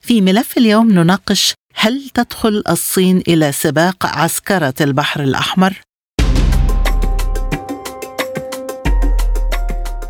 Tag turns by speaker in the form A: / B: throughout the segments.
A: في ملف اليوم نناقش هل تدخل الصين إلى سباق عسكرة البحر الأحمر؟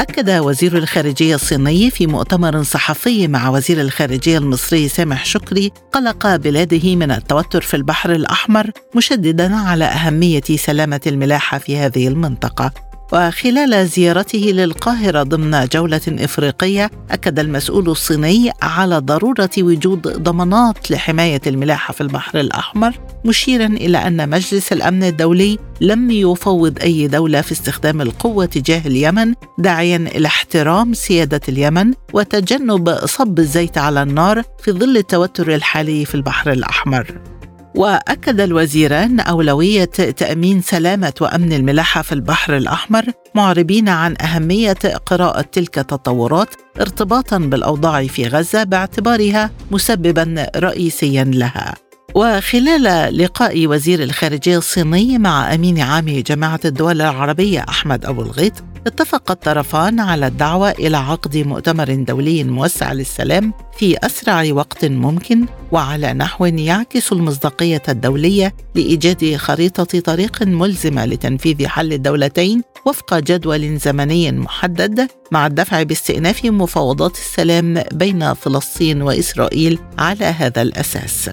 A: أكد وزير الخارجية الصيني في مؤتمر صحفي مع وزير الخارجية المصري سامح شكري قلق بلاده من التوتر في البحر الأحمر مشددا على أهمية سلامة الملاحة في هذه المنطقة وخلال زيارته للقاهرة ضمن جولة إفريقية أكد المسؤول الصيني على ضرورة وجود ضمانات لحماية الملاحة في البحر الأحمر مشيرا إلى أن مجلس الأمن الدولي لم يفوض أي دولة في استخدام القوة تجاه اليمن داعيا إلى احترام سيادة اليمن وتجنب صب الزيت على النار في ظل التوتر الحالي في البحر الأحمر. وأكد الوزيران أولوية تأمين سلامة وأمن الملاحة في البحر الأحمر معربين عن أهمية قراءة تلك التطورات ارتباطا بالأوضاع في غزة باعتبارها مسببا رئيسيا لها. وخلال لقاء وزير الخارجية الصيني مع أمين عام جماعة الدول العربية أحمد أبو الغيط اتفق الطرفان على الدعوة إلى عقد مؤتمر دولي موسع للسلام في أسرع وقت ممكن وعلى نحو يعكس المصداقية الدولية لإيجاد خريطة طريق ملزمه لتنفيذ حل الدولتين وفق جدول زمني محدد مع الدفع باستئناف مفاوضات السلام بين فلسطين وإسرائيل على هذا الأساس.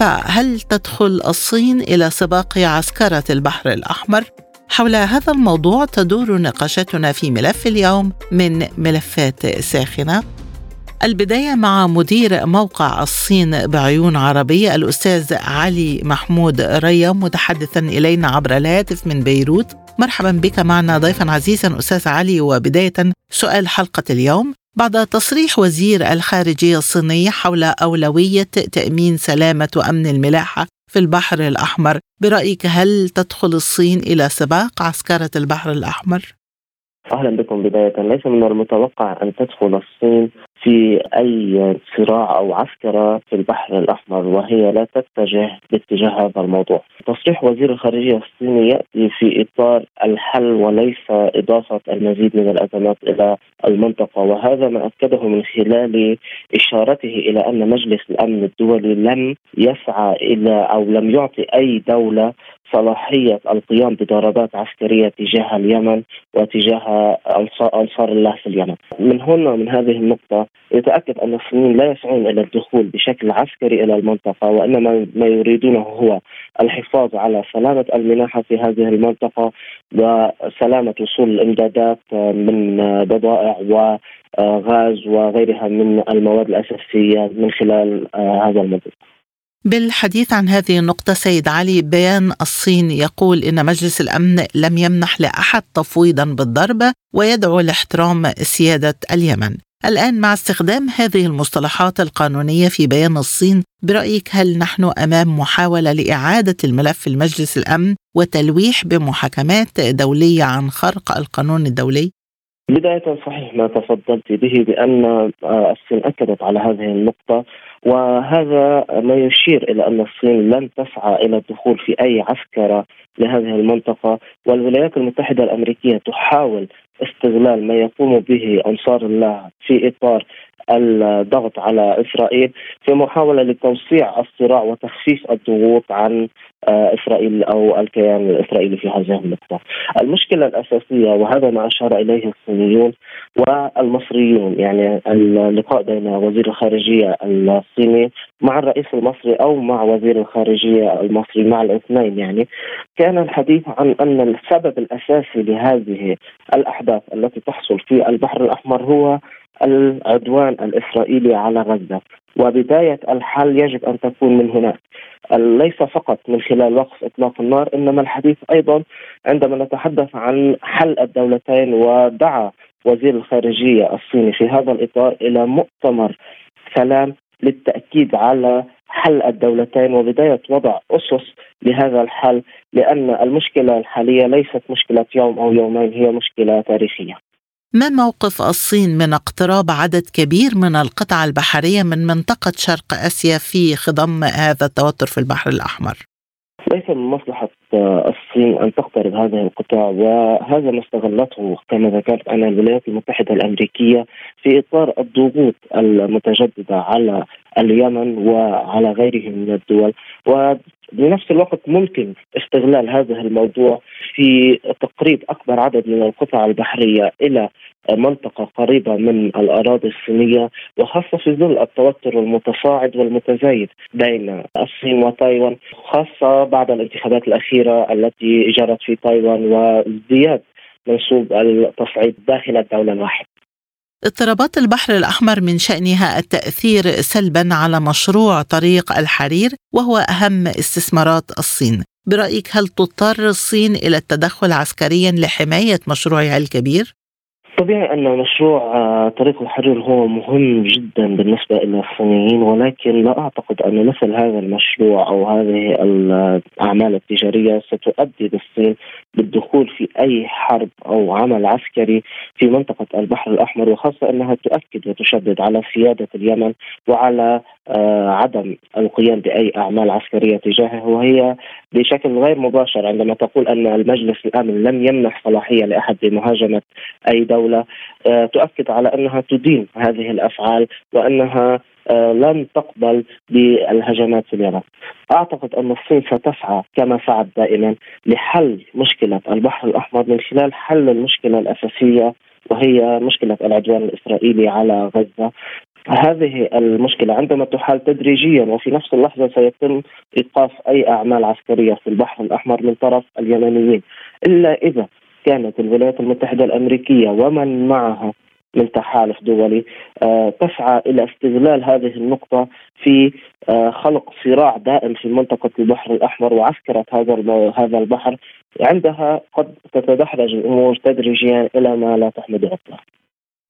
A: فهل تدخل الصين إلى سباق عسكرة البحر الأحمر؟ حول هذا الموضوع تدور نقاشاتنا في ملف اليوم من ملفات ساخنة. البداية مع مدير موقع الصين بعيون عربية الأستاذ علي محمود ريا متحدثا إلينا عبر الهاتف من بيروت. مرحبا بك معنا ضيفا عزيزا أستاذ علي وبداية سؤال حلقة اليوم. بعد تصريح وزير الخارجية الصيني حول أولوية تأمين سلامة وأمن الملاحة في البحر الأحمر برأيك هل تدخل الصين إلى سباق عسكرة البحر الأحمر؟
B: أهلا بكم بداية. ليس من المتوقع أن تدخل الصين في أي صراع أو عسكرة في البحر الأحمر وهي لا تتجه باتجاه هذا الموضوع. تصريح وزير الخارجية الصيني يأتي في إطار الحل وليس إضافة المزيد من الأزمات إلى المنطقة وهذا ما أكده من خلال إشارته إلى أن مجلس الأمن الدولي لم يسعى إلى أو لم يعطي أي دولة صلاحية القيام بضربات عسكرية تجاه اليمن وتجاه أنصار الله في اليمن. من هنا من هذه النقطة يتأكد أن الصينيين لا يسعون إلى الدخول بشكل عسكري إلى المنطقة وإنما ما يريدونه هو الحفاظ على سلامة المناحة في هذه المنطقة وسلامة وصول الإمدادات من بضائع وغاز وغيرها من المواد الأساسية من خلال هذا المنطقة.
A: بالحديث عن هذه النقطة سيد علي بيان الصين يقول إن مجلس الأمن لم يمنح لأحد تفويضا بالضربة ويدعو لاحترام سيادة اليمن الآن مع استخدام هذه المصطلحات القانونية في بيان الصين برأيك هل نحن أمام محاولة لإعادة الملف لمجلس الأمن وتلويح بمحاكمات دولية عن خرق القانون الدولي؟
B: بداية صحيح ما تفضلت به بأن آه، الصين أكدت على هذه النقطة وهذا ما يشير إلى أن الصين لن تسعى إلى الدخول في أي عسكرة لهذه المنطقة والولايات المتحدة الأمريكية تحاول استغلال ما يقوم به أنصار الله في إطار الضغط على إسرائيل في محاولة لتوسيع الصراع وتخفيف الضغوط عن إسرائيل أو الكيان الإسرائيلي في هذه النقطه. المشكلة الأساسية وهذا ما أشار إليه الصينيون والمصريون يعني اللقاء بين وزير الخارجية الصيني مع الرئيس المصري أو مع وزير الخارجية المصري مع الاثنين يعني كان الحديث عن أن السبب الأساسي لهذه الأحداث التي تحصل في البحر الأحمر هو العدوان الإسرائيلي على غزة وبداية الحل يجب أن تكون من هناك ليس فقط من خلال وقف إطلاق النار إنما الحديث أيضا عندما نتحدث عن حل الدولتين ودعا وزير الخارجية الصيني في هذا الإطار إلى مؤتمر سلام للتأكيد على حل الدولتين وبداية وضع أسس لهذا الحل لأن المشكلة الحالية ليست مشكلة يوم أو يومين هي مشكلة تاريخية.
A: ما موقف الصين من اقتراب عدد كبير من القطع البحرية من منطقة شرق آسيا في خضم هذا التوتر في البحر الأحمر؟
B: ليس من مصلحة الصين أن تقترب هذه القطاع وهذا ما استغلته كما ذكرت أنا الولايات المتحدة الأمريكية في إطار الضغوط المتجددة على اليمن وعلى غيره من الدول وبنفس الوقت ممكن استغلال هذا الموضوع في تقريب أكبر عدد من القطع البحرية إلى منطقة قريبة من الأراضي الصينية وخاصة في ظل التوتر المتصاعد والمتزايد بين الصين وتايوان خاصة بعد الانتخابات الأخيرة التي جرت في تايوان وازدياد منسوب التصعيد داخل الدولة الواحدة.
A: اضطرابات البحر الأحمر من شأنها التأثير سلبا على مشروع طريق الحرير وهو أهم استثمارات الصين. برأيك هل تضطر الصين إلى التدخل عسكريا لحماية مشروعها الكبير؟
B: طبيعي أن مشروع آه، طريق الحرير هو مهم جدا بالنسبة إلى الصينيين ولكن لا أعتقد أن مثل هذا المشروع أو هذه الأعمال التجارية ستؤدي بالصين بالدخول في أي حرب أو عمل عسكري في منطقة البحر الأحمر وخاصة أنها تؤكد وتشدد على سيادة اليمن وعلى آه، عدم القيام بأي أعمال عسكرية تجاهه. وهي بشكل غير مباشر عندما تقول أن المجلس الأمن لم يمنح صلاحية لأحد بمهاجمة أي دولة آه، تؤكد على أنها تدين هذه الأفعال وأنها لن تقبل بالهجمات في اليمن. أعتقد أن الصين ستسعى كما سعت دائما لحل مشكلة البحر الأحمر من خلال حل المشكلة الأساسية وهي مشكلة العدوان الإسرائيلي على غزة هذه المشكلة عندما تحال تدريجيا وفي نفس اللحظة سيتم إيقاف أي أعمال عسكرية في البحر الأحمر من طرف اليمنيين إلا إذا كانت الولايات المتحدة الأمريكية ومن معها من تحالف دولي آه، تسعى إلى استغلال هذه النقطة في آه، خلق صراع دائم في منطقة البحر الأحمر وعسكرة هذا هذا البحر عندها قد تتدحرج الأمور تدريجيا إلى ما لا تحمد عقباه.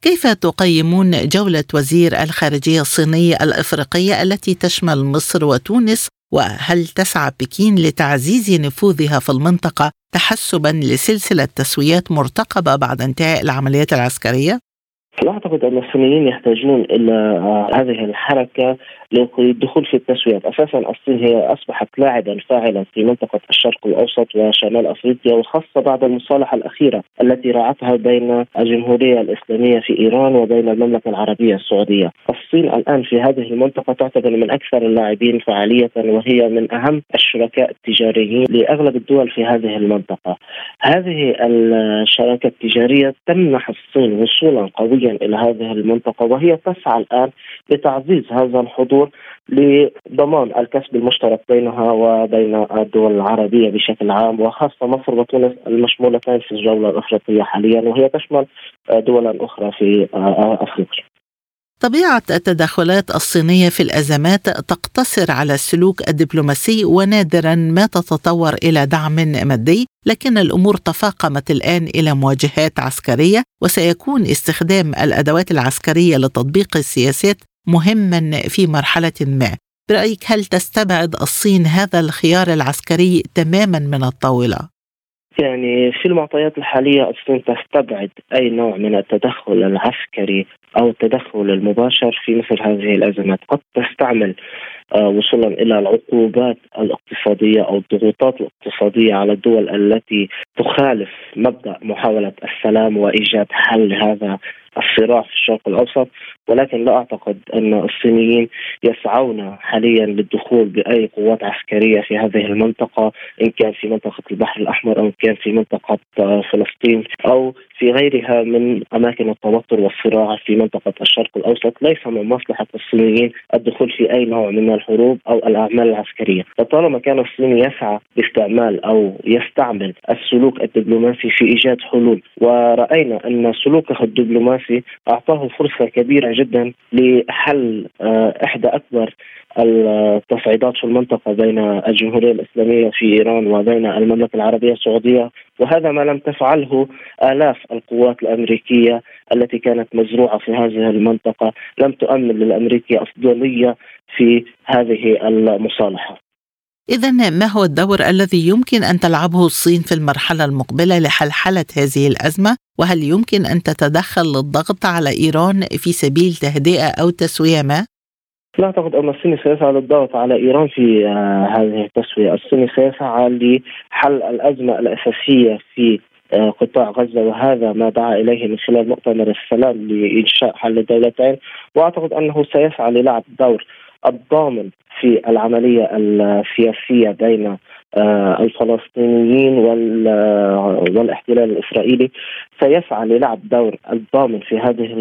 A: كيف تقيمون جولة وزير الخارجية الصينية الإفريقية التي تشمل مصر وتونس وهل تسعى بكين لتعزيز نفوذها في المنطقة تحسبا لسلسلة تسويات مرتقبة بعد انتهاء العمليات العسكرية؟
B: لا أعتقد أن الصينيين يحتاجون إلى آه، هذه الحركة للدخول في التسويات، أساسا الصين هي أصبحت لاعبا فاعلا في منطقة الشرق الأوسط وشمال أفريقيا وخاصة بعد المصالحة الأخيرة التي رعتها بين الجمهورية الإسلامية في إيران وبين المملكة العربية السعودية. الصين الآن في هذه المنطقة تعتبر من أكثر اللاعبين فعالية وهي من أهم الشركاء التجاريين لأغلب الدول في هذه المنطقة. هذه الشراكة التجارية تمنح الصين وصولا قويا إلى هذه المنطقة وهي تسعى الآن لتعزيز هذا الحضور لضمان الكسب المشترك بينها وبين الدول العربية بشكل عام وخاصة مصر وتونس المشمولتين في الجولة الأفريقية حاليا وهي تشمل دولا أخرى في أفريقيا.
A: طبيعة التدخلات الصينية في الأزمات تقتصر على السلوك الدبلوماسي ونادرا ما تتطور إلى دعم مادي، لكن الأمور تفاقمت الآن إلى مواجهات عسكرية وسيكون استخدام الأدوات العسكرية لتطبيق السياسات مهما في مرحلة ما. برأيك هل تستبعد الصين هذا الخيار العسكري تماما من الطاولة؟
B: يعني في المعطيات الحالية الصين تستبعد أي نوع من التدخل العسكري أو التدخل المباشر في مثل هذه الأزمات. قد تستعمل وصولا إلى العقوبات الاقتصادية أو الضغوطات الاقتصادية على الدول التي تخالف مبدأ محاولة السلام وإيجاد حل لهذا الصراع في الشرق الأوسط. ولكن لا أعتقد أن الصينيين يسعون حاليا للدخول بأي قوات عسكرية في هذه المنطقة إن كان في منطقة البحر الأحمر أو إن كان في منطقة آه، فلسطين أو في غيرها من أماكن التوتر والصراع في منطقة الشرق الأوسط ليس من مصلحة الصينيين الدخول في أي نوع من الحروب أو الأعمال العسكرية، فطالما كان الصين يسعى باستعمال أو يستعمل السلوك الدبلوماسي في إيجاد حلول ورأينا أن سلوكه الدبلوماسي أعطاه فرصة كبيرة جدا لحل آه، إحدى أكبر التصعيدات في المنطقة بين الجمهورية الإسلامية في إيران وبين المملكة العربية السعودية وهذا ما لم تفعله آلاف القوات الأمريكية التي كانت مزروعة في هذه المنطقة لم تؤمن للأمريكي أفضلية في هذه المصالحة
A: إذا ما هو الدور الذي يمكن أن تلعبه الصين في المرحلة المقبلة لحلحلة هذه الأزمة؟ وهل يمكن أن تتدخل للضغط على إيران في سبيل تهدئة أو تسوية ما؟
B: لا أعتقد أن الصين سيسعى للضغط على إيران في آه هذه التسويه، الصين سيسعى لحل الأزمة الأساسية في آه قطاع غزة وهذا ما دعا إليه من خلال مؤتمر السلام لإنشاء حل الدولتين، وأعتقد أنه سيسعى للعب دور الضامن في العملية السياسية بين الفلسطينيين والاحتلال الإسرائيلي سيسعى للعب دور الضامن في هذه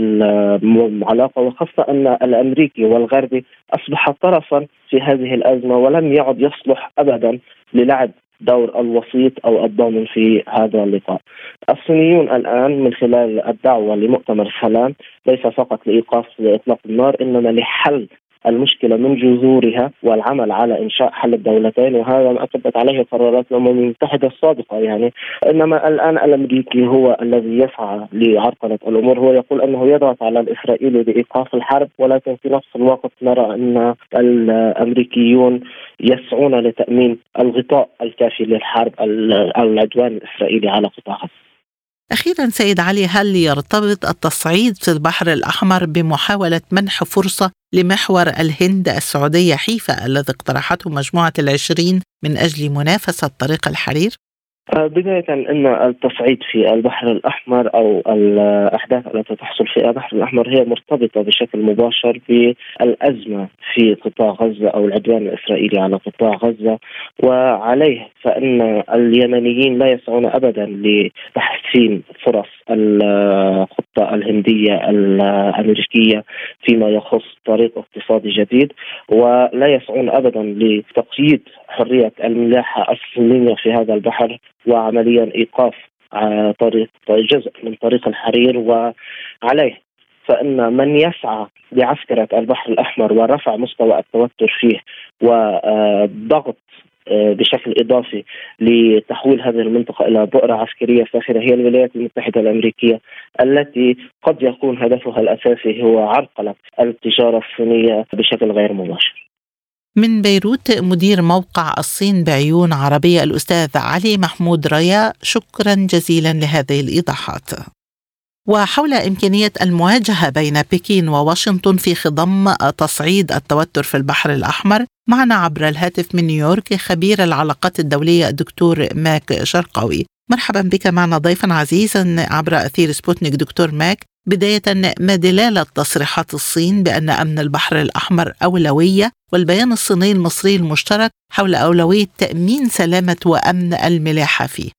B: العلاقه وخاصة أن الأمريكي والغربي أصبح طرفا في هذه الأزمة ولم يعد يصلح ابدا للعب دور الوسيط أو الضامن في هذا اللقاء. الصينيون الآن من خلال الدعوة لمؤتمر السلام ليس فقط لإيقاف اطلاق النار إنما لحل المشكلة من جذورها والعمل على إنشاء حل الدولتين وهذا ما اكدت عليه قرارات الأمم المتحدة السابقة يعني. إنما الآن الأمريكي هو الذي يسعى لعرقلة الأمور هو يقول أنه يضغط على الاسرائيلي بإيقاف الحرب ولكن في نفس الوقت نرى أن الأمريكيون يسعون لتأمين الغطاء الكافي للحرب العدوان الإسرائيلي على قطاع غزه
A: أخيرا سيد علي هل يرتبط التصعيد في البحر الأحمر بمحاولة منح فرصة لمحور الهند السعودية حيفا الذي اقترحته مجموعة العشرين من أجل منافسة طريق الحرير؟
B: آه، بداية أن التصعيد في البحر الأحمر أو الأحداث التي تحصل في البحر الأحمر هي مرتبطة بشكل مباشر بالأزمة في قطاع غزة أو العدوان الإسرائيلي على قطاع غزة وعليه فإن اليمنيين لا يسعون أبدا لتحسين فرص الخطة الهندية الأمريكية فيما يخص طريق اقتصادي جديد ولا يسعون أبدا لتقييد حرية الملاحة الصينية في هذا البحر وعمليا إيقاف طريق جزء من طريق الحرير. وعليه فإن من يسعى لعسكرة البحر الأحمر ورفع مستوى التوتر فيه وضغط آه، بشكل إضافي لتحويل هذه المنطقة إلى بؤرة عسكرية فاخرة هي الولايات المتحدة الأمريكية التي قد يكون هدفها الأساسي هو عرقله التجارة الصينية بشكل غير مباشر.
A: من بيروت مدير موقع الصين بعيون عربية الأستاذ علي محمود ريا شكرا جزيلا لهذه الإيضاحات وحول إمكانية المواجهة بين بكين وواشنطن في خضم تصعيد التوتر في البحر الأحمر معنا عبر الهاتف من نيويورك خبير العلاقات الدولية الدكتور ماك شرقاوي. مرحبا بك معنا ضيفا عزيزا عبر أثير سبوتنيك. دكتور ماك بداية ما دلالة تصريحات الصين بأن أمن البحر الأحمر أولوية والبيان الصيني المصري المشترك حول أولوية تأمين سلامة وأمن الملاحة فيه؟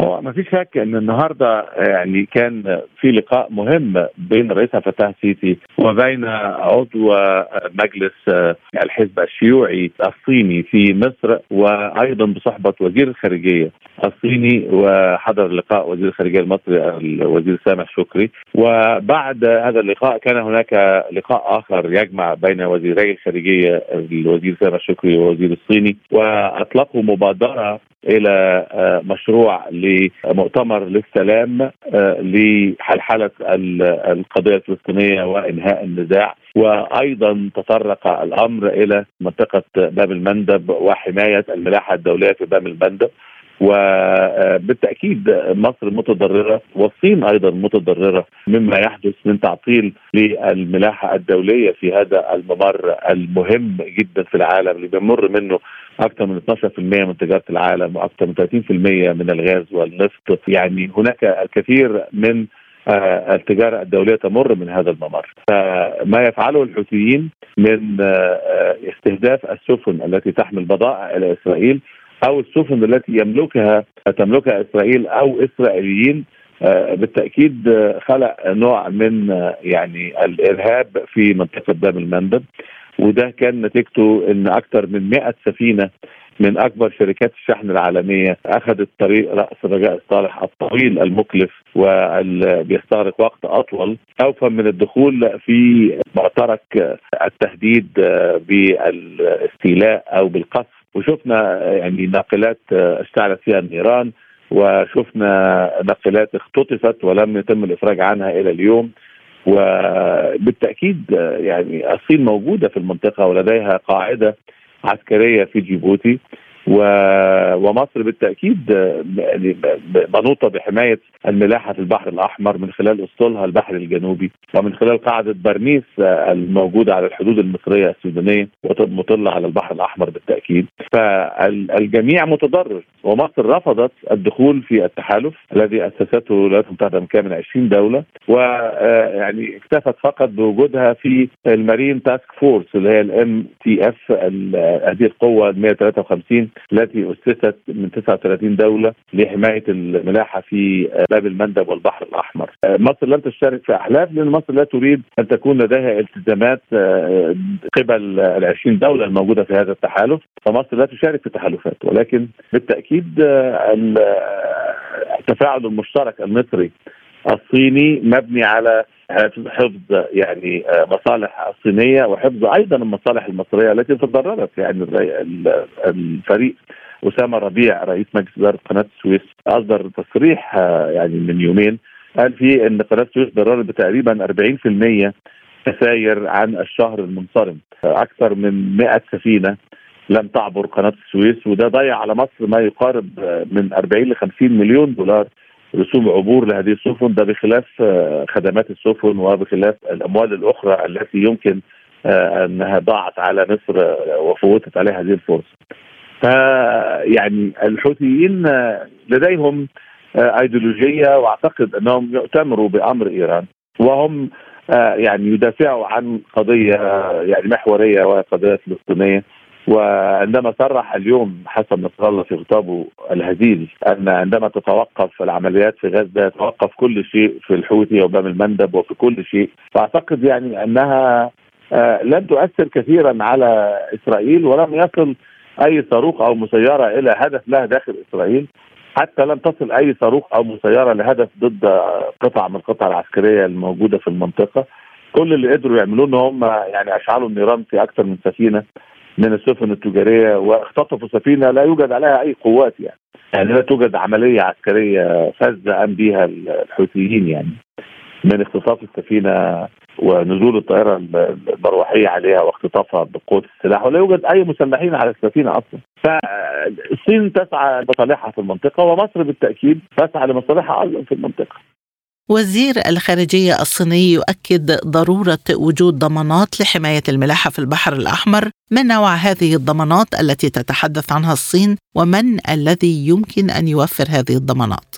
C: هو ما فيش شك إن النهارده يعني كان في لقاء مهم بين عبد الفتاح السيسي وبين عضو مجلس الحزب الشيوعي الصيني في مصر وأيضا بصحبة وزير الخارجية الصيني وحضر لقاء وزير الخارجية المصري الوزير سامح شكري. وبعد هذا اللقاء كان هناك لقاء آخر يجمع بين وزيري الخارجية الوزير سامح شكري والوزير الصيني وأطلقوا مبادرة إلى مشروع لمؤتمر للسلام آه، لحلحلة القضية الفلسطينية وإنهاء النزاع. وأيضا تطرق الأمر إلى منطقة باب المندب وحماية الملاحة الدولية في باب المندب. وبالتاكيد مصر متضررة والصين أيضا متضررة مما يحدث من تعطيل للملاحة الدولية في هذا الممر المهم جدا في العالم اللي بيمر منه أكثر من 12% من تجارة العالم وأكثر من 30% من الغاز والنفط. يعني هناك الكثير من آه، التجارة الدولية تمر من هذا الممر. فما يفعله الحوثيين من آه، استهداف السفن التي تحمل بضائع إلى إسرائيل أو السفن التي يملكها تملكها إسرائيل أو إسرائيليين آه، بالتأكيد خلق نوع من يعني الإرهاب في منطقة باب المندب. وده كان نتيجته إن أكثر من 100 سفينة من أكبر شركات الشحن العالمية أخذت طريق رأس الرجاء الصالح الطويل المكلف وبيستغرق وقت أطول خوفا من الدخول في معترك التهديد بالاستيلاء أو بالقصف. وشفنا يعني ناقلات اشتعلت فيها النيران وشفنا ناقلات اختطفت ولم يتم الإفراج عنها إلى اليوم. وبالتأكيد يعني الصين موجودة في المنطقة ولديها قاعدة عسكرية في جيبوتي. ومصر بالتأكيد يعني منوطه بحماية الملاحة في البحر الأحمر من خلال أسطولها البحر الجنوبي ومن خلال قاعدة برنيس الموجودة على الحدود المصرية السودانية ومطله على البحر الأحمر بالتأكيد. فالجميع متضرر ومصر رفضت الدخول في التحالف الذي أسسته الولايات المتحدة الأمريكية من 20 دولة ويعني اكتفت فقط بوجودها في ال marine task force اللي هي ال MTF هذه القوة 153 التي أسست من 39 دولة لحماية الملاحة في باب المندب والبحر الأحمر. مصر لم تشترك في أحلاف لأن مصر لا تريد أن تكون لديها التزامات قبل ال 20 دولة الموجودة في هذا التحالف، فمصر لا تشارك في التحالفات ولكن بالتأكيد التفاعل المشترك المصري الصيني مبني على حفظ يعني مصالح الصينيه وحفظ أيضا المصالح المصرية التي تضررت يعني الفريق أسامة ربيع رئيس مجلس إدارة قناة السويس أصدر تصريح يعني من يومين قال فيه إن قناة السويس ضررت بتقريبا 40% خسائر عن الشهر المنصرم. أكثر من 100 سفينة لم تعبر قناة السويس وده ضيع على مصر ما يقارب من 40 ل 50 مليون دولار رسوم عبور لهذه السفن. ده بخلاف خدمات السفن وبخلاف الأموال الأخرى التي يمكن أنها ضاعت على مصر وفوتت عليها هذه الفرصة. فيعني الحوثيين لديهم إيديولوجية وأعتقد أنهم يؤتمروا بأمر إيران. وهم يعني يدافعوا عن قضية يعني محورية وهي قضيه فلسطينية. وعندما صرح اليوم حسن نصر الله في خطابه الهزيل أن عندما تتوقف العمليات في غزة يتوقف كل شيء في الحوثي وباب المندب وفي كل شيء. فأعتقد يعني أنها لن تؤثر كثيرا على إسرائيل ولم يصل أي صاروخ أو مسيرة إلى هدف لها داخل إسرائيل. حتى لم تصل أي صاروخ أو مسيرة لهدف ضد قطع من القطع العسكرية الموجودة في المنطقة. كل اللي قدروا يعملوه إن هم يعني أشعلوا النيران في أكثر من سفينة. من السفن التجارية واختطفوا سفينة لا يوجد عليها أي قوات يعني. يعني لا توجد عملية عسكرية فذة قام بها الحوثيين يعني من اختطاف السفينة ونزول الطائرة المروحية عليها واختطافها بقوة السلاح ولا يوجد أي مسلحين على السفينة أصلا. فالصين تسعى لمصالحها في المنطقة ومصر بالتأكيد تسعى لمصالحها أيضا في المنطقة.
A: وزير الخارجية الصيني يؤكد ضرورة وجود ضمانات لحماية الملاحة في البحر الأحمر ما نوع هذه الضمانات التي تتحدث عنها الصين ومن الذي يمكن أن يوفر هذه الضمانات؟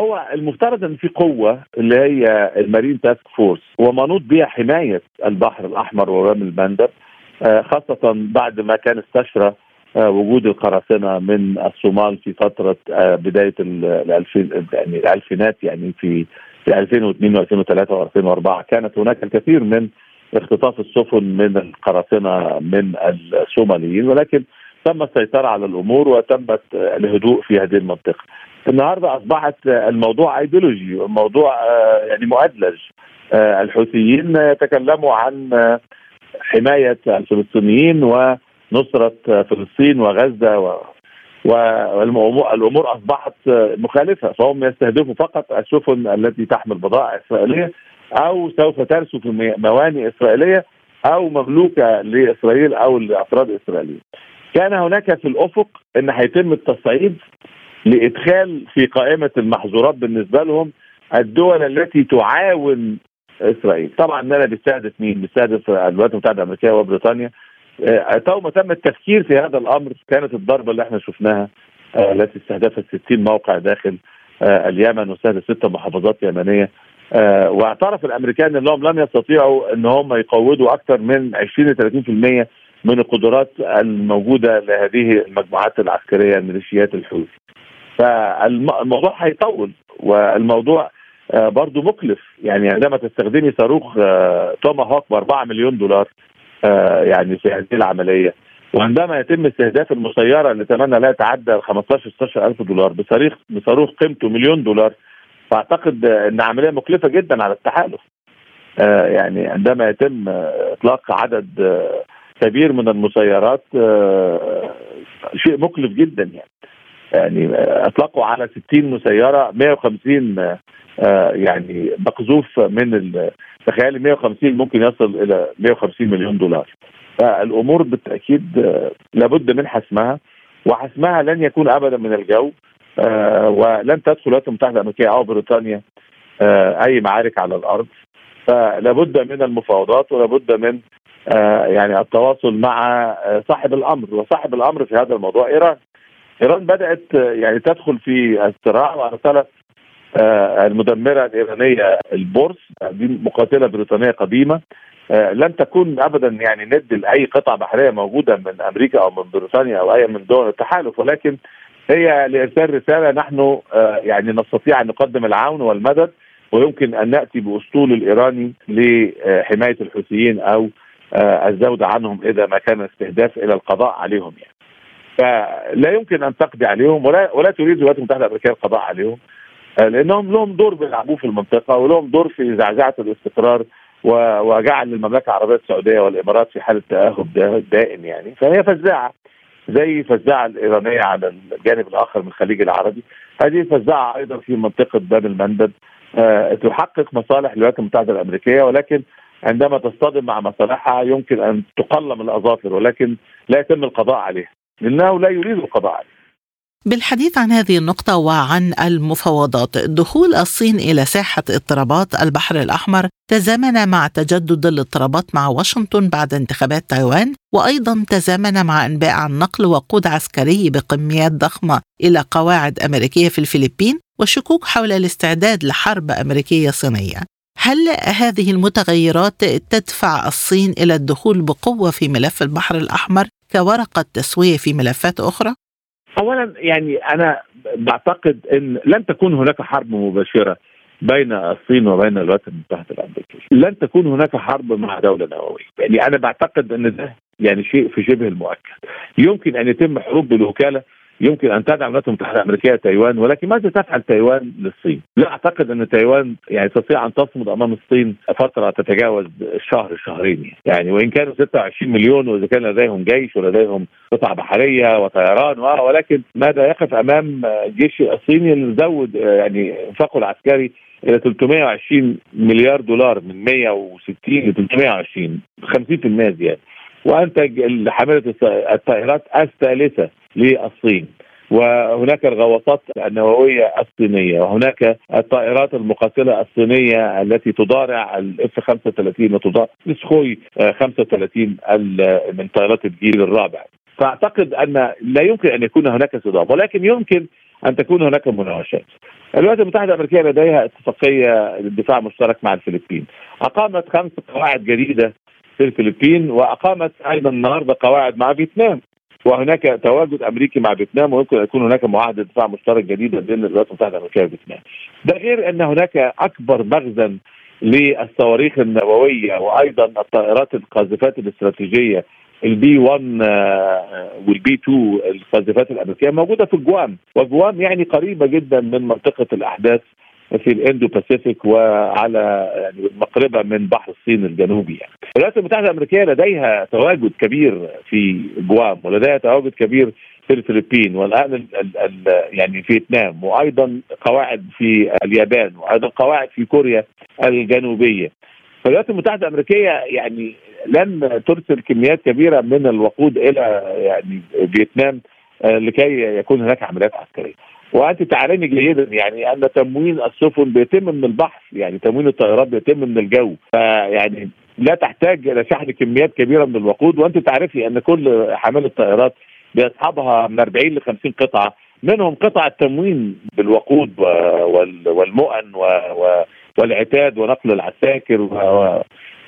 C: هو المفترض أن في قوة اللي هي المارين تاسك فورس ومنوط بها حماية البحر الأحمر ورمي المندب خاصة بعد ما كان استشرى وجود القراصنة من الصومال في فترة بداية الألفين يعني الألفينات يعني في في 2002 و2003 و2004 كانت هناك الكثير من اختطاف السفن من القراصنة من الصوماليين ولكن تم السيطرة على الأمور وتمت الهدوء في هذه المنطقة. النهارده أصبحت الموضوع ايديولوجي وموضوع يعني مؤدلج الحوثيين يتكلموا عن حماية الفلسطينيين ونصرة فلسطين وغزة والامور أصبحت مخالفة فهم يستهدفوا فقط السفن التي تحمل بضائع إسرائيلية أو سوف ترسو في موانئ إسرائيلية أو مملوكة لإسرائيل أو لأفراد إسرائيليين. كان هناك في الأفق إن هيتم التصعيد لإدخال في قائمة المحظورات بالنسبة لهم الدول التي تعاون إسرائيل، طبعا أنا بيستهدف مين؟ بيستهدف الولايات المتحدة الأمريكية وبريطانيا. تو ما تم التفكير في هذا الأمر. كانت الضربة اللي إحنا شفناها التي استهدفت 60 موقع داخل اليمن واستهدف ست محافظات يمنية. واعترف الأمريكان إنهم لم يستطيعوا إن هم يقودوا أكثر من 20 ل 30% من القدرات الموجودة لهذه المجموعات العسكرية الميليشيات الحوثي. فالموضوع هيطول والموضوع برضه مكلف. يعني عندما تستخدمي صاروخ توما هوك ب 4 مليون دولار يعني في هذه العملية. وعندما يتم استهداف المسيرة اللي ثمنها لا يتعدى 15 16 ألف دولار بصاروخ بصاروخ قيمته مليون دولار. فأعتقد إن عملية مكلفة جدا على التحالف. يعني عندما يتم إطلاق عدد كبير من المسيرات شيء مكلف جدا يعني. يعني اطلقوا على 60 مسيرة 150 يعني مقذوف من تخيلي 150 ممكن يصل إلى 150 مليون دولار. فالأمور بالتأكيد آه، لابد من حسمها وحسمها لن يكون ابدا من الجو آه، ولن تدخل الولايات المتحدة الأمريكية أو بريطانيا آه، أي معارك على الأرض. فلابد من المفاوضات ولابد من يعني التواصل مع صاحب الأمر وصاحب الأمر في هذا الموضوع إيران. إيران بدأت يعني تدخل في الصراع وارسلت المدمرة الإيرانية البورس دي مقاتلة بريطانية قديمة آه، لن تكون ابدا يعني ند لأي قطعه بحرية موجودة من أمريكا أو من بريطانيا أو أي من دول التحالف ولكن هي لإرسال رسالة نحن آه، يعني نستطيع أن نقدم العون والمدد ويمكن أن نأتي بأسطول الإيراني لحماية الحوثيين أو آه، الزود عنهم إذا ما كان استهداف إلى القضاء عليهم يعني. فلا يمكن أن تقضي عليهم ولا ولا تريد الولايات المتحدة الأمريكية القضاء عليهم لأنهم لهم دور بيلعبوه في المنطقة ولهم دور في زعزعة الاستقرار وجعل المملكة العربية السعودية والإمارات في حالة تأهب دائم يعني. فهي فزاعة زي فزاعة الإيرانية على الجانب الآخر من الخليج العربي. هذه فزاعة أيضا في منطقة باب المندب أه تحقق مصالح الولايات المتحدة الأمريكية ولكن عندما تصطدم مع مصالحها يمكن أن تقلم الأظافر ولكن لا يتم القضاء عليها. لأنه لا يريد القضاء عليها
A: بالحديث عن هذه النقطة وعن المفاوضات، دخول الصين إلى ساحة اضطرابات البحر الأحمر تزامن مع تجدد الاضطرابات مع واشنطن بعد انتخابات تايوان، وأيضا تزامن مع إنباء عن نقل وقود عسكري بكميات ضخمة إلى قواعد أمريكية في الفلبين، وشكوك حول الاستعداد لحرب أمريكية صينية. هل هذه المتغيرات تدفع الصين إلى الدخول بقوة في ملف البحر الأحمر كورقة تسوية في ملفات أخرى؟
C: اولا يعني أنا بعتقد إن لن تكون هناك حرب مباشرة بين الصين وبين الولايات المتحدة الأمريكية، لن تكون هناك حرب مع دولة نووية، يعني أنا بعتقد إن ده يعني شيء في شبه المؤكد. يمكن أن يتم حروب بالوكالة يمكن أن تدعم الولايات المتحده الامريكيه تايوان ولكن ماذا تفعل تايوان للصين؟ لا أعتقد أن تايوان يعني تستطيع أن تصمد أمام الصين فترة تتجاوز شهر شهرين يعني وإن كانوا 26 مليون وإذا كان لديهم جيش ولديهم قطع بحرية وطيران ولكن ماذا يقف أمام الجيش الصيني اللي زود يعني انفاقه العسكري إلى 320 مليار دولار من 160 ل 320 50% زيادة وانتج حامله الطائرات الثالثة للصين وهناك الغواصات النووية الصينية وهناك الطائرات المقاتلة الصينية التي تضارع الاف 35 وتضارع السخوي 35 من طائرات الجيل الرابع فأعتقد أن لا يمكن أن يكون هناك صدام ولكن يمكن أن تكون هناك مناوشات. الولايات المتحدة الأمريكية لديها اتفاقية للدفاع المشترك مع الفلبين. أقامت خمس قواعد جديدة في الفلبين وأقامت أيضا النهارده قواعد مع فيتنام وهناك تواجد أمريكي مع فيتنام ويمكن أن يكون هناك معاهدة دفاع مشترك جديدة بين الولايات المتحدة الامريكيه وفيتنام. ده غير أن هناك أكبر مخزن للصواريخ النووية وأيضا الطائرات القاذفات الاستراتيجية ال B 1 وال B 2 القاذفات الأمريكية موجودة في جوام وجوام يعني قريبة جدا من منطقة الأحداث في ال Indo-Pacific وعلى يعني مقربه من بحر الصين الجنوبي يعني. الولايات المتحدة الأمريكية لديها تواجد كبير في جوام ولديها تواجد كبير في الفلبين والآن ال ال ال يعني فيتنام وأيضا قواعد في اليابان وأيضا قواعد في كوريا الجنوبية. فالولايات المتحدة الأمريكية يعني لن ترسل كميات كبيرة من الوقود إلى يعني فيتنام لكي يكون هناك عمليات عسكرية. وأنت تعلمي جيدا يعني أن تموين السفن بيتم من البحر يعني تموين الطيارات بيتم من الجو. فيعني لا تحتاج إلى شحن كميات كبيرة من الوقود وأنت تعرفي أن كل حامله الطائرات بيصحبها من 40 ل 50 قطعة. منهم قطع التموين بالوقود والمؤن والعتاد ونقل العساكر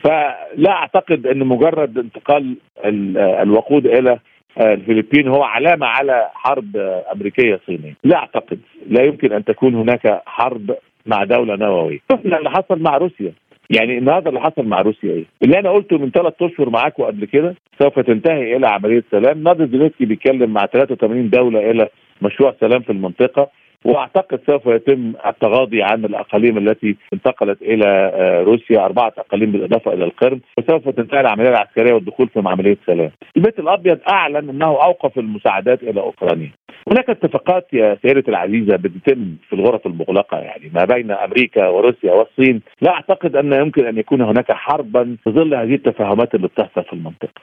C: فلا أعتقد أن مجرد انتقال الوقود إلى الفلبين هو علامة على حرب أمريكية صينية، لا أعتقد. لا يمكن أن تكون هناك حرب مع دولة نووية، شفنا اللي حصل مع روسيا. يعني النهارده اللي حصل مع روسيا إيه؟ اللي أنا قلته من ثلاث أشهر معاكم قبل كده سوف تنتهي إلى عملية سلام، نادر زيلينسكي بيتكلم مع 83 دولة إلى مشروع سلام في المنطقة، وأعتقد سوف يتم التغاضي عن الأقاليم التي انتقلت إلى روسيا أربعة أقاليم بالإضافة إلى القرم وسوف تنتهي العملية العسكرية والدخول في عمليه سلام. البيت الأبيض أعلن إنه أوقف المساعدات إلى أوكرانيا. هناك اتفاقات يا سيدتي العزيزة بتتم في الغرف المغلقة يعني ما بين أمريكا وروسيا والصين، لا أعتقد أن يمكن أن يكون هناك حربا في ظل هذه التفاهمات اللي بتحصل في المنطقة.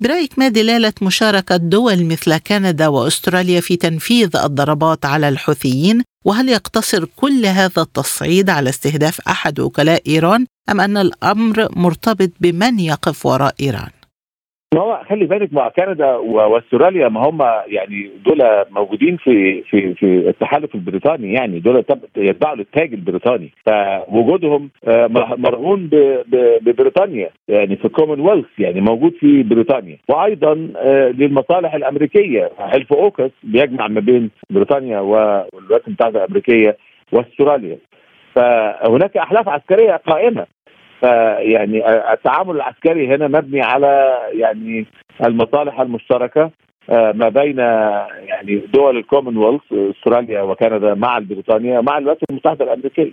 A: برأيك ما دلالة مشاركة دول مثل كندا وأستراليا في تنفيذ الضربات على الحوثيين وهل يقتصر كل هذا التصعيد على استهداف أحد وكلاء إيران أم أن الأمر مرتبط بمن يقف وراء إيران؟
C: ما هو خلي بالك مع كندا واستراليا ما هم يعني دول موجودين في في في التحالف البريطاني يعني دول يتبعوا للتاج البريطاني. فوجودهم آه، مرهون ببريطانيا يعني في الكومنولث يعني موجود في بريطانيا. وأيضا آه، للمصالح الأمريكية. حلف أوكوس بيجمع ما بين بريطانيا والولايات المتحدة الأمريكية وأستراليا. فهناك أحلاف عسكرية قائمة. فيعني التعامل العسكري هنا مبني على يعني المصالح المشتركة آه، ما بين يعني دول الكومنولث استراليا وكندا مع بريطانيا مع الولايات المتحدة الأمريكية.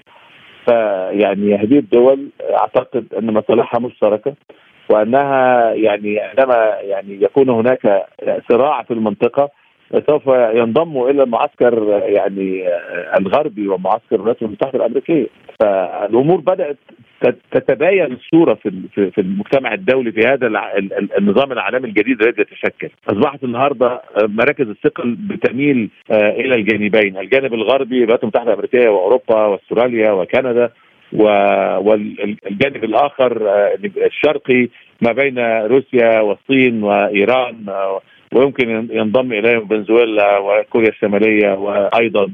C: فيعني هذه الدول أعتقد أن مصالحها مشتركة وأنها يعني عندما يعني يكون هناك صراع في المنطقة سوف ينضموا إلى المعسكر يعني الغربي ومعسكر الولايات المتحدة الأمريكية. فالأمور بدأت تتباين الصورة في في المجتمع الدولي في هذا النظام العالمي الجديد الذي يتشكل. أصبحت النهارده مراكز الثقل بتميل آه، إلى الجانبين. الجانب الغربي الولايات المتحدة الأمريكية وأوروبا وأستراليا وكندا والجانب الآخر آه، الشرقي ما بين روسيا والصين وإيران آه، ويمكن ينضم إليهم فنزويلا وكوريا الشمالية وأيضا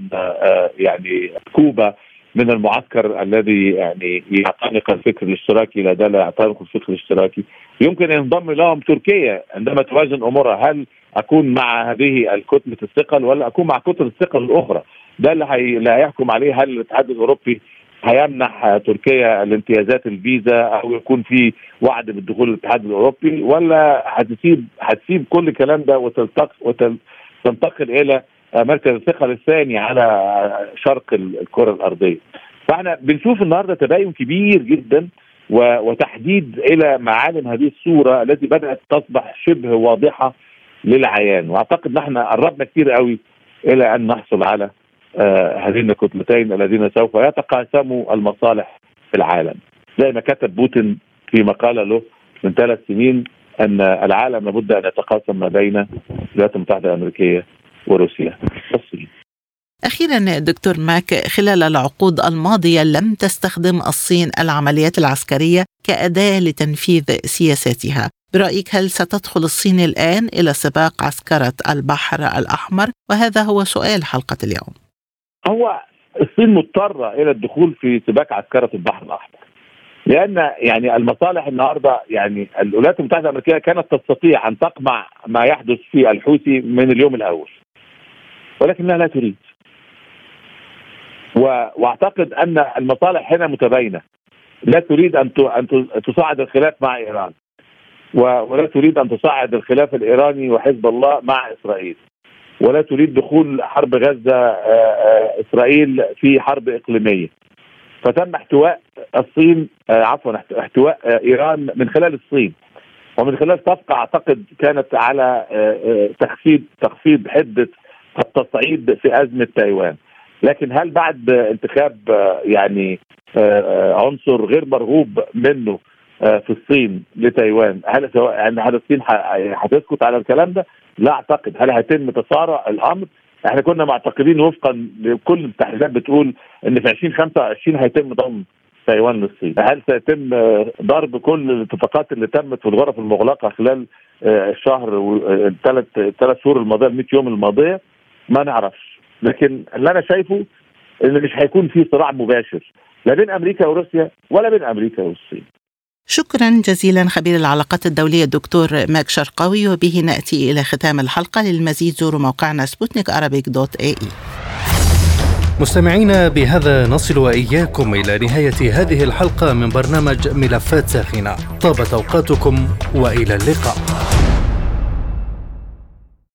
C: يعني كوبا. من المعسكر الذي يعني يعتنق الفكر الاشتراكي لا زال يعتنق الفكر الاشتراكي. يمكن أن ينضم لهم تركيا عندما توازن أمورها. هل أكون مع هذه الكتلة الثقل ولا أكون مع كتلة الثقل الأخرى؟ ده اللي هي... لا يحكم عليه. هل الاتحاد الأوروبي هيمنح تركيا الامتيازات الفيزا أو يكون في وعد بالدخول للاتحاد الأوروبي؟ ولا هتسيب هتسيب كل الكلام ده وتلتقي وتنتقل إلى مركز الثقل الثاني على شرق الكرة الأرضية. فإحنا بنشوف النهارده تباين كبير جدا وتحديد إلى معالم هذه الصورة التي بدأت تصبح شبه واضحة للعيان وأعتقد ان إحنا قربنا كثير قوي إلى أن نحصل على آه هذين الكتلتين الذين سوف يتقاسموا المصالح في العالم زي ما كتب بوتين في مقالة له من ثلاث سنين أن العالم لابد أن يتقاسم ما بين الولايات المتحدة الأمريكية وروسيا.
A: الصين أخيرا دكتور ماك خلال العقود الماضية لم تستخدم الصين العمليات العسكرية كأداة لتنفيذ سياساتها. برأيك هل ستدخل الصين الآن إلى سباق عسكرة البحر الأحمر؟ وهذا هو سؤال حلقة اليوم.
C: هو الصين مضطرة إلى الدخول في سباق عسكرة البحر الأحمر. لأن يعني المصالح النهارده يعني الولايات المتحدة الأمريكية كانت تستطيع أن تقمع ما يحدث في الحوثي من اليوم الأول. ولكنها لا تريد. واعتقد أن المصالح هنا متباينة. لا تريد أن أن تصعد الخلاف مع إيران. ولا تريد أن تصعد الخلاف الإيراني وحزب الله مع إسرائيل. ولا تريد دخول حرب غزة إسرائيل في حرب إقليمية. فتم احتواء الصين عفوا احتواء إيران من خلال الصين. ومن خلال صفقة أعتقد كانت على تخفيض تخفيض حدة التصعيد في أزمة تايوان لكن هل بعد انتخاب يعني آه، عنصر غير مرغوب منه آه، في الصين لتايوان هل سواء يعني هل الصين هتسكت على الكلام ده؟ لا أعتقد هل هيتم تسارع الأمر؟ إحنا كنا معتقدين وفقا لكل التحليلات بتقول إن في 2025 هيتم ضم تايوان للصين هل سيتم ضرب كل الاتفاقات اللي تمت في الغرف المغلقة خلال آه، الشهر الثلاث الثلاث شهور الماضية ال 100 يوم الماضية ما نعرفش لكن اللي أنا شايفه إن مش هيكون في صراع مباشر لا بين أمريكا وروسيا ولا بين أمريكا والصين.
A: شكرا جزيلا خبير العلاقات الدولية الدكتور ماك شرقاوي وبه نأتي إلى ختام الحلقة. للمزيد زوروا موقعنا سبوتنيك dot ae
D: مستمعينا بهذا نصل وإياكم إلى نهاية هذه الحلقة من برنامج ملفات ساخنة. طابت أوقاتكم وإلى اللقاء.